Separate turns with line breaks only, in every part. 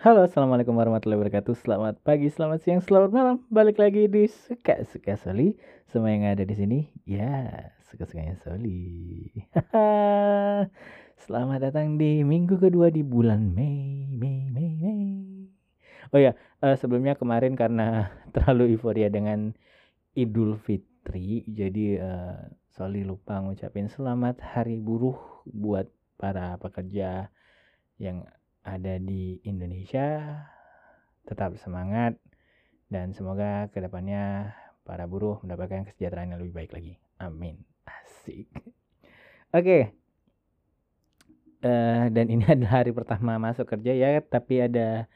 Halo, assalamualaikum warahmatullahi wabarakatuh. Selamat pagi, selamat siang, selamat malam. Balik lagi di suka suka Soli. Semua yang ada di sini, ya suka sukanya Soli. selamat datang di minggu kedua di bulan Mei, Mei, Mei, Mei. Oh ya, uh, sebelumnya kemarin karena terlalu euforia dengan Idul Fitri, jadi uh, Soli lupa ngucapin selamat Hari Buruh buat para pekerja yang ada di Indonesia tetap semangat dan semoga ke depannya para buruh mendapatkan kesejahteraan yang lebih baik lagi. Amin. Asik. Oke. Okay. Uh, eh, dan ini adalah hari pertama masuk kerja ya, tapi ada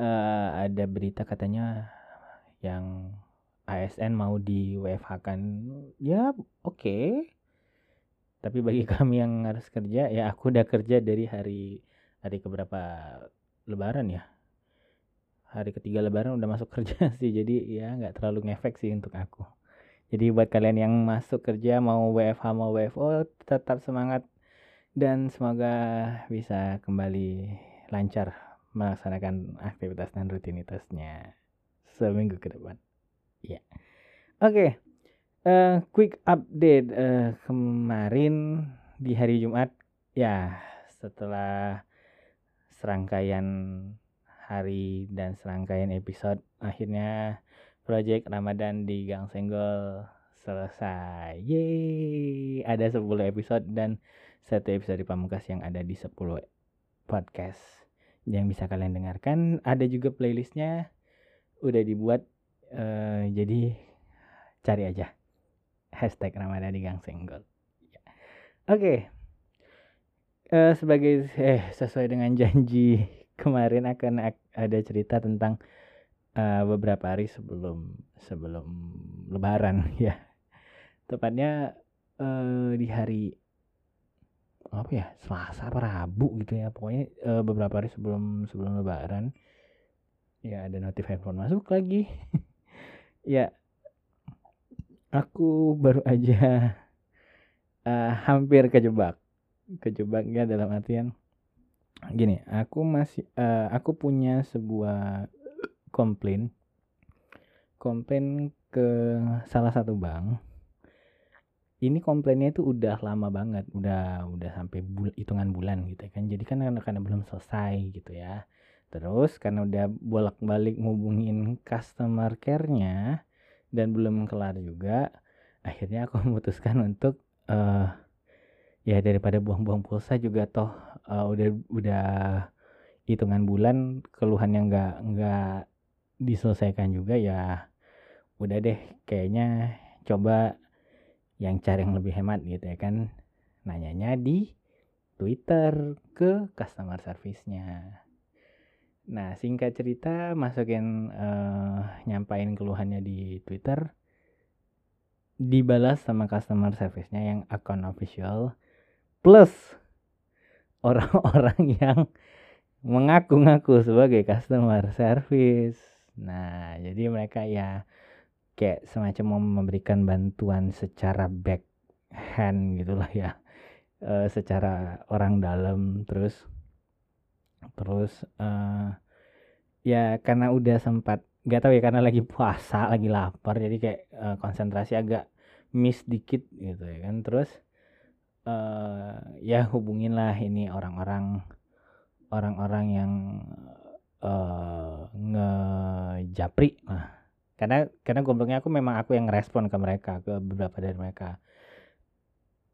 uh, ada berita katanya yang ASN mau di WFH kan. Ya, oke. Okay. Tapi bagi kami yang harus kerja, ya aku udah kerja dari hari hari keberapa lebaran ya hari ketiga lebaran udah masuk kerja sih jadi ya nggak terlalu ngefek sih untuk aku jadi buat kalian yang masuk kerja mau WFH mau WFO tetap semangat dan semoga bisa kembali lancar melaksanakan aktivitas dan rutinitasnya seminggu ke depan ya yeah. oke okay. uh, eh, quick update uh, kemarin di hari Jumat ya setelah serangkaian hari dan serangkaian episode akhirnya project Ramadan di Gang Senggol selesai. Yeay, ada 10 episode dan satu episode di Pamungkas yang ada di 10 podcast yang bisa kalian dengarkan. Ada juga playlistnya udah dibuat uh, jadi cari aja hashtag Ramadan di Gang Senggol. Oke. Okay uh, sebagai eh sesuai dengan janji kemarin akan ada cerita tentang uh, beberapa hari sebelum sebelum Lebaran ya. Tepatnya uh, di hari apa ya Selasa apa Rabu gitu ya. Pokoknya uh, beberapa hari sebelum sebelum Lebaran ya ada notif handphone masuk lagi. Ya aku baru aja uh, hampir kejebak kejebaknya dalam artian gini aku masih uh, aku punya sebuah komplain komplain ke salah satu bank. Ini komplainnya itu udah lama banget udah udah sampai bul hitungan bulan gitu kan. Jadi kan karena, karena belum selesai gitu ya. Terus karena udah bolak-balik ngubungin customer care-nya dan belum kelar juga akhirnya aku memutuskan untuk uh, ya daripada buang-buang pulsa juga toh uh, udah udah hitungan bulan keluhan yang nggak nggak diselesaikan juga ya udah deh kayaknya coba yang cari yang lebih hemat gitu ya kan nanyanya di Twitter ke customer service-nya. Nah, singkat cerita masukin uh, nyampain keluhannya di Twitter dibalas sama customer service-nya yang akun official plus orang-orang yang mengaku-ngaku sebagai customer service. Nah, jadi mereka ya kayak semacam mau memberikan bantuan secara back hand gitulah ya. E, secara orang dalam terus terus uh, ya karena udah sempat nggak tahu ya karena lagi puasa lagi lapar jadi kayak uh, konsentrasi agak miss dikit gitu ya kan terus uh, ya hubungin lah ini orang-orang orang-orang yang uh, ngejapri. Nah karena karena gobloknya aku memang aku yang respon ke mereka ke beberapa dari mereka.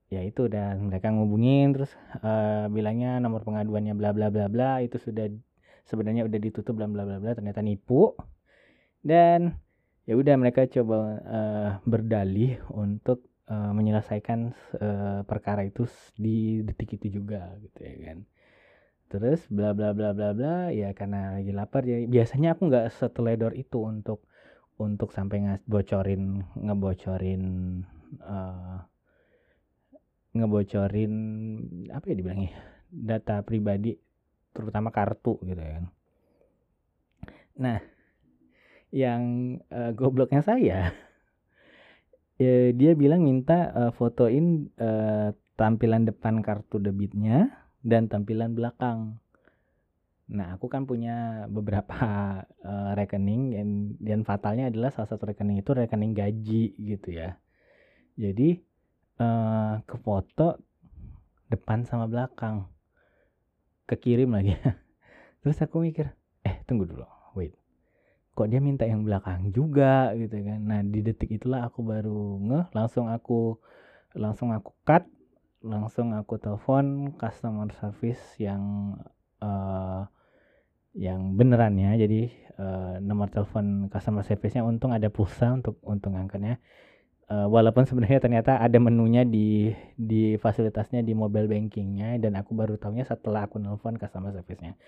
Ya itu dan mereka ngubungin terus uh, bilangnya nomor pengaduannya bla bla bla bla itu sudah sebenarnya udah ditutup bla bla bla bla ternyata nipu. Dan ya udah mereka coba uh, berdalih untuk uh, menyelesaikan uh, perkara itu di detik itu juga gitu ya kan. Terus bla bla bla bla bla ya karena lagi lapar ya biasanya aku nggak seteledor itu untuk untuk sampai ngebocorin ngebocorin uh, ngebocorin apa ya dibilangnya data pribadi terutama kartu gitu ya kan. Nah yang uh, gobloknya saya ya, dia bilang minta uh, fotoin uh, tampilan depan kartu debitnya dan tampilan belakang. Nah, aku kan punya beberapa uh, rekening dan, dan fatalnya adalah salah satu rekening itu rekening gaji gitu ya. Jadi uh, ke foto depan sama belakang. Kekirim lagi. Terus aku mikir, eh tunggu dulu, wait. Kok dia minta yang belakang juga gitu kan. Nah, di detik itulah aku baru ngeh, langsung aku langsung aku cut, langsung aku telepon customer service yang uh, yang beneran ya. Jadi uh, nomor telepon customer service-nya untung ada pulsa untuk untuk ngangkatnya. Uh, walaupun sebenarnya ternyata ada menunya di di fasilitasnya di mobile bankingnya dan aku baru tahunya setelah aku nelfon customer service-nya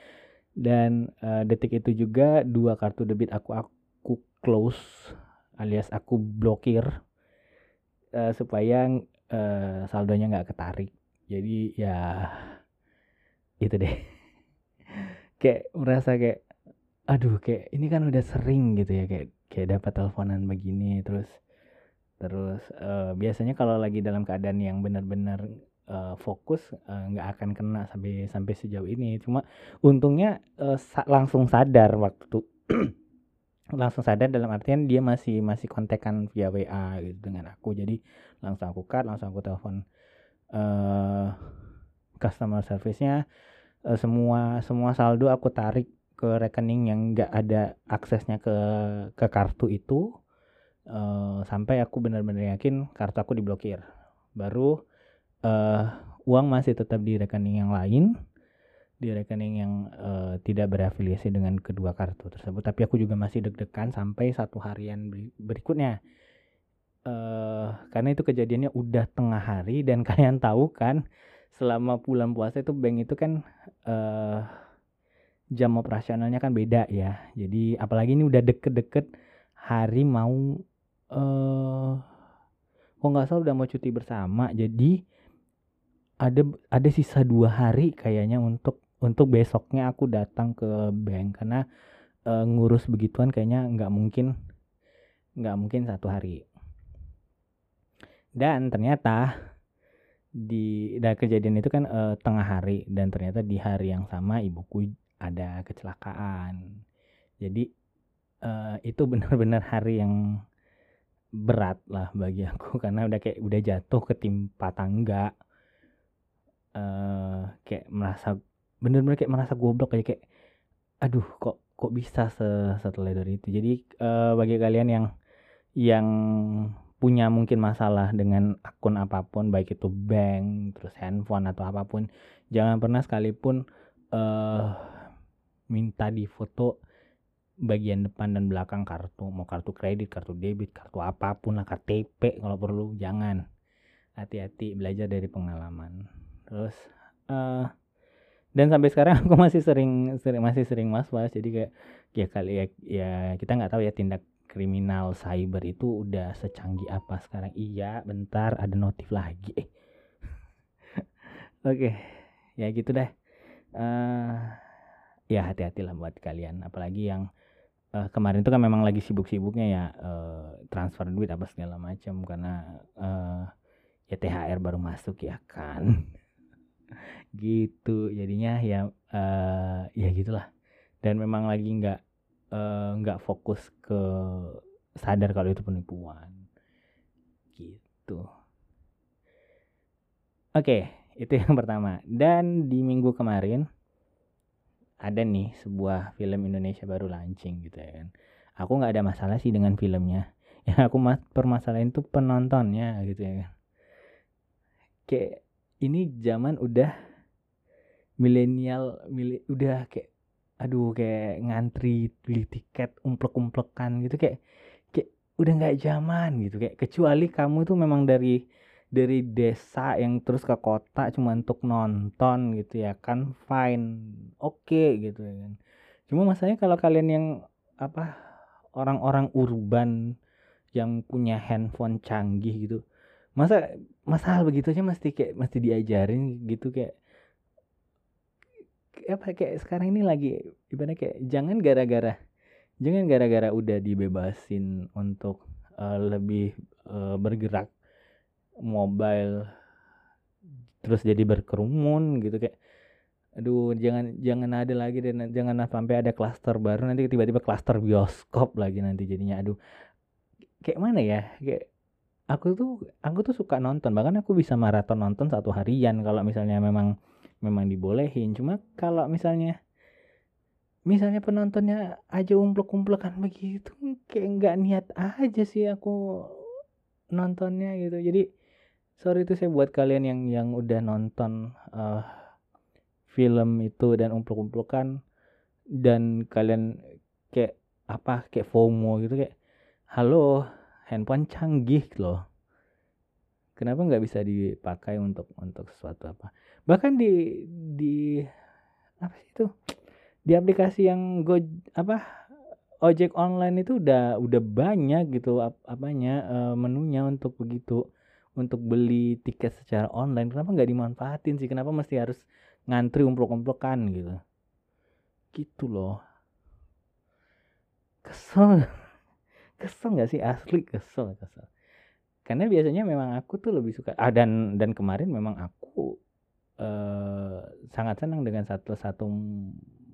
dan uh, detik itu juga dua kartu debit aku aku close alias aku blokir uh, supaya uh, saldonya nggak ketarik. Jadi ya itu deh. Kayak merasa kayak aduh kayak ini kan udah sering gitu ya kayak kayak dapat teleponan begini terus terus uh, biasanya kalau lagi dalam keadaan yang benar-benar uh, fokus nggak uh, akan kena sampai sampai sejauh ini. Cuma untungnya uh, sa langsung sadar waktu langsung sadar dalam artian dia masih masih kontekan via WA gitu dengan aku. Jadi langsung aku cut langsung aku telepon uh, customer service-nya. Uh, semua semua saldo aku tarik ke rekening yang nggak ada aksesnya ke ke kartu itu. Uh, sampai aku benar-benar yakin kartu aku diblokir. Baru uh, uang masih tetap di rekening yang lain di rekening yang uh, tidak berafiliasi dengan kedua kartu tersebut tapi aku juga masih deg-degan sampai satu harian berikutnya uh, karena itu kejadiannya udah tengah hari dan kalian tahu kan selama bulan puasa itu bank itu kan uh, jam operasionalnya kan beda ya. Jadi apalagi ini udah deket-deket hari mau uh, kok nggak salah udah mau cuti bersama. Jadi ada ada sisa dua hari kayaknya untuk untuk besoknya aku datang ke bank karena uh, ngurus begituan kayaknya nggak mungkin nggak mungkin satu hari. Dan ternyata di dan kejadian itu kan uh, tengah hari dan ternyata di hari yang sama ibuku ada kecelakaan jadi uh, itu benar-benar hari yang berat lah bagi aku karena udah kayak udah jatuh ketimpa tangga uh, kayak merasa bener-bener kayak merasa goblok kayak kayak aduh kok kok bisa setelah dari itu? Jadi uh, bagi kalian yang yang punya mungkin masalah dengan akun apa pun baik itu bank terus handphone atau apa pun jangan pernah sekalipun uh, minta di foto bagian depan dan belakang kartu mau kartu kredit kartu debit kartu apa pun lah KTP kalau perlu jangan. Hati-hati belajar dari pengalaman terus uh, dan sampai sekarang aku masih sering, sering masih sering was was jadi kayak ya kali ya, ya kita nggak tahu ya tindak kriminal cyber itu udah secanggih apa sekarang. Iya bentar ada notif lagi. Oke okay. ya gitu deh. Uh, ya hati-hatilah buat kalian. Apalagi yang uh, kemarin itu kan memang lagi sibuk-sibuknya ya uh, transfer duit apa segala macam. Karena uh, ya THR baru masuk ya kan gitu. Jadinya ya uh, ya gitulah. Dan memang lagi nggak Eh, nggak uh, fokus ke sadar kalau itu penipuan. Gitu. Oke okay, itu yang pertama. Dan di minggu kemarin ada nih sebuah film Indonesia baru launching gitu ya kan. Aku nggak ada masalah sih dengan filmnya. Yang aku mas permasalahan itu penontonnya gitu ya kan. Kayak ini zaman udah milenial mili udah kayak aduh kayak ngantri beli tiket umplek-umplekan gitu kayak kayak udah nggak zaman gitu kayak kecuali kamu tuh memang dari dari desa yang terus ke kota cuma untuk nonton gitu ya kan fine oke okay, gitu ya kan. Cuma masalahnya kalau kalian yang apa orang-orang urban yang punya handphone canggih gitu masa masalah begitu aja mesti kayak mesti diajarin gitu kayak apa kayak sekarang ini lagi ibaratnya kayak jangan gara-gara jangan gara-gara udah dibebasin untuk uh, lebih uh, bergerak mobile terus jadi berkerumun gitu kayak aduh jangan jangan ada lagi dan jangan sampai ada klaster baru nanti tiba-tiba klaster bioskop lagi nanti jadinya. Aduh kayak mana ya kayak aku tuh aku tuh suka nonton. Bahkan aku bisa maraton nonton satu harian kalau misalnya memang memang dibolehin. Cuma kalau misalnya misalnya penontonnya aja umplek-umplekan begitu kayak nggak niat aja sih aku nontonnya gitu. Jadi sorry itu saya buat kalian yang yang udah nonton uh, film itu dan umplek-umplekan dan kalian kayak apa kayak FOMO gitu kayak halo handphone canggih loh. Kenapa nggak bisa dipakai untuk untuk sesuatu apa? Bahkan di di apa sih itu? Di aplikasi yang go apa ojek online itu udah udah banyak gitu ap, apanya uh, menunya untuk begitu. Untuk beli tiket secara online. Kenapa nggak dimanfaatin sih? Kenapa mesti harus ngantri umplok-umplokan gitu? Gitu loh. Kesel kesel nggak sih? Asli kesel kesel. Karena biasanya memang aku tuh lebih suka ah dan dan kemarin memang aku uh, sangat senang dengan satu satu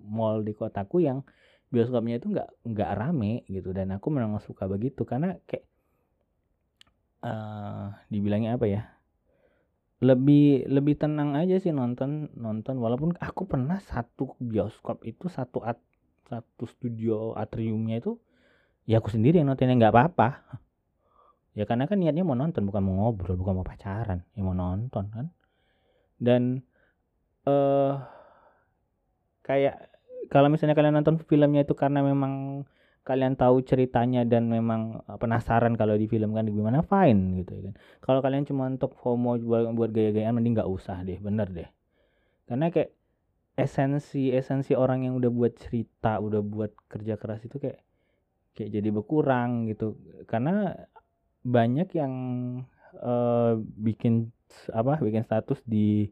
mall di kotaku yang bioskopnya itu nggak nggak rame gitu. Dan aku memang suka begitu karena kayak uh, dibilangnya apa ya? Lebih lebih tenang aja sih nonton nonton. Walaupun aku pernah satu bioskop itu satu at, satu studio atriumnya itu ya aku sendiri yang nontonnya nggak apa-apa. Ya karena kan niatnya mau nonton bukan mau ngobrol bukan mau pacaran. Ya mau nonton kan. Dan eh uh, kayak kalau misalnya kalian nonton filmnya itu karena memang kalian tahu ceritanya dan memang eh, penasaran kalau di film kan gimana fine gitu ya kan. Kalau kalian cuma untuk FOMO buat, buat gaya-gayaan mending nggak usah deh bener deh. Karena kayak esensi esensi orang yang udah buat cerita udah buat kerja keras itu kayak kayak jadi berkurang gitu. Karena banyak yang uh, bikin apa bikin status di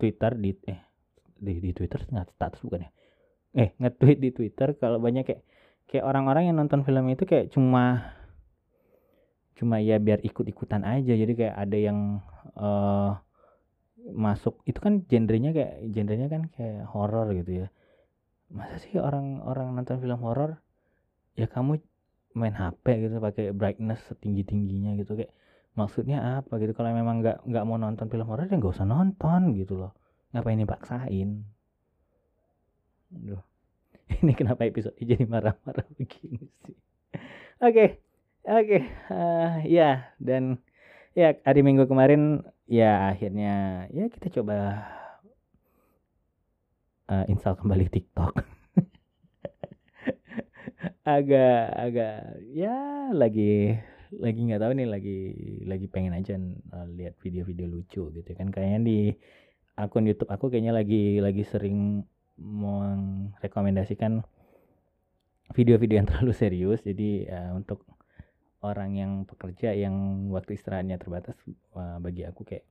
Twitter di eh di, di Twitter nggak status bukan ya? Eh nge-tweet di Twitter kalau banyak kayak kayak orang-orang yang nonton film itu kayak cuma cuma ya biar ikut-ikutan aja. Jadi kayak ada yang uh, masuk itu kan genrenya kayak genrenya kan kayak horor gitu ya. Masa sih orang-orang nonton film horor ya kamu main HP gitu pakai brightness setinggi tingginya gitu kayak maksudnya apa gitu. Kalau memang nggak nggak mau nonton film horor ya nggak usah nonton gitu loh. Ngapain dipaksain? Duh. Ini kenapa episode jadi marah-marah begini sih? Oke okay. oke. Okay. uh, eh, ya dan ya hari minggu kemarin ya akhirnya ya kita coba uh, install kembali TikTok agak agak ya lagi lagi nggak tahu nih lagi lagi pengen aja uh, lihat video-video lucu gitu kan. Kayaknya di akun YouTube aku kayaknya lagi lagi sering merekomendasikan video-video yang terlalu serius. Jadi uh, untuk orang yang pekerja yang waktu istirahatnya terbatas bagi aku kayak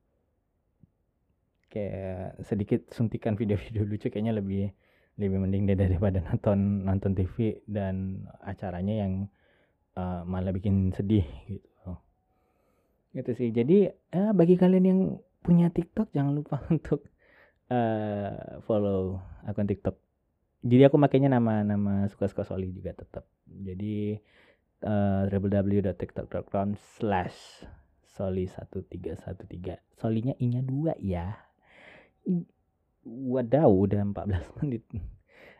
kayak sedikit suntikan video-video lucu kayaknya lebih lebih mending deh daripada nonton nonton TV dan acaranya yang uh, malah bikin sedih gitu gitu sih jadi uh, bagi kalian yang punya TikTok jangan lupa untuk uh, follow akun TikTok. Jadi aku makainya nama nama suka-suka Soli juga tetap. Jadi uh, www.tiktok.com slash Soli 1313 Solinya I nya dua ya Wadaw udah 14 menit. Oke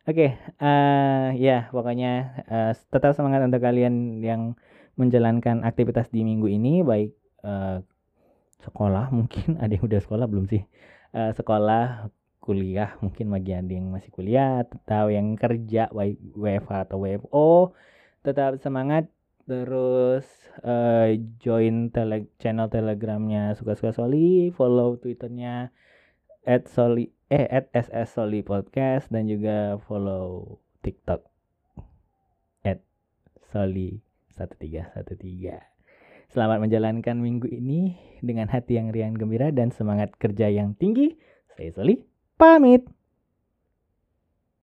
okay, uh, ya pokoknya uh, tetap semangat untuk kalian yang menjalankan aktivitas di minggu ini Baik uh, sekolah mungkin ada yang udah sekolah belum sih? Uh, sekolah kuliah mungkin bagi ada yang masih kuliah atau yang kerja WFH atau WFO tetap semangat. Terus uh, join tele channel telegramnya suka-suka Soli follow twitternya at Soli eh at SS Soli podcast dan juga follow TikTok at Soli 1313 Selamat menjalankan minggu ini dengan hati yang riang gembira dan semangat kerja yang tinggi. Saya Soli, pamit.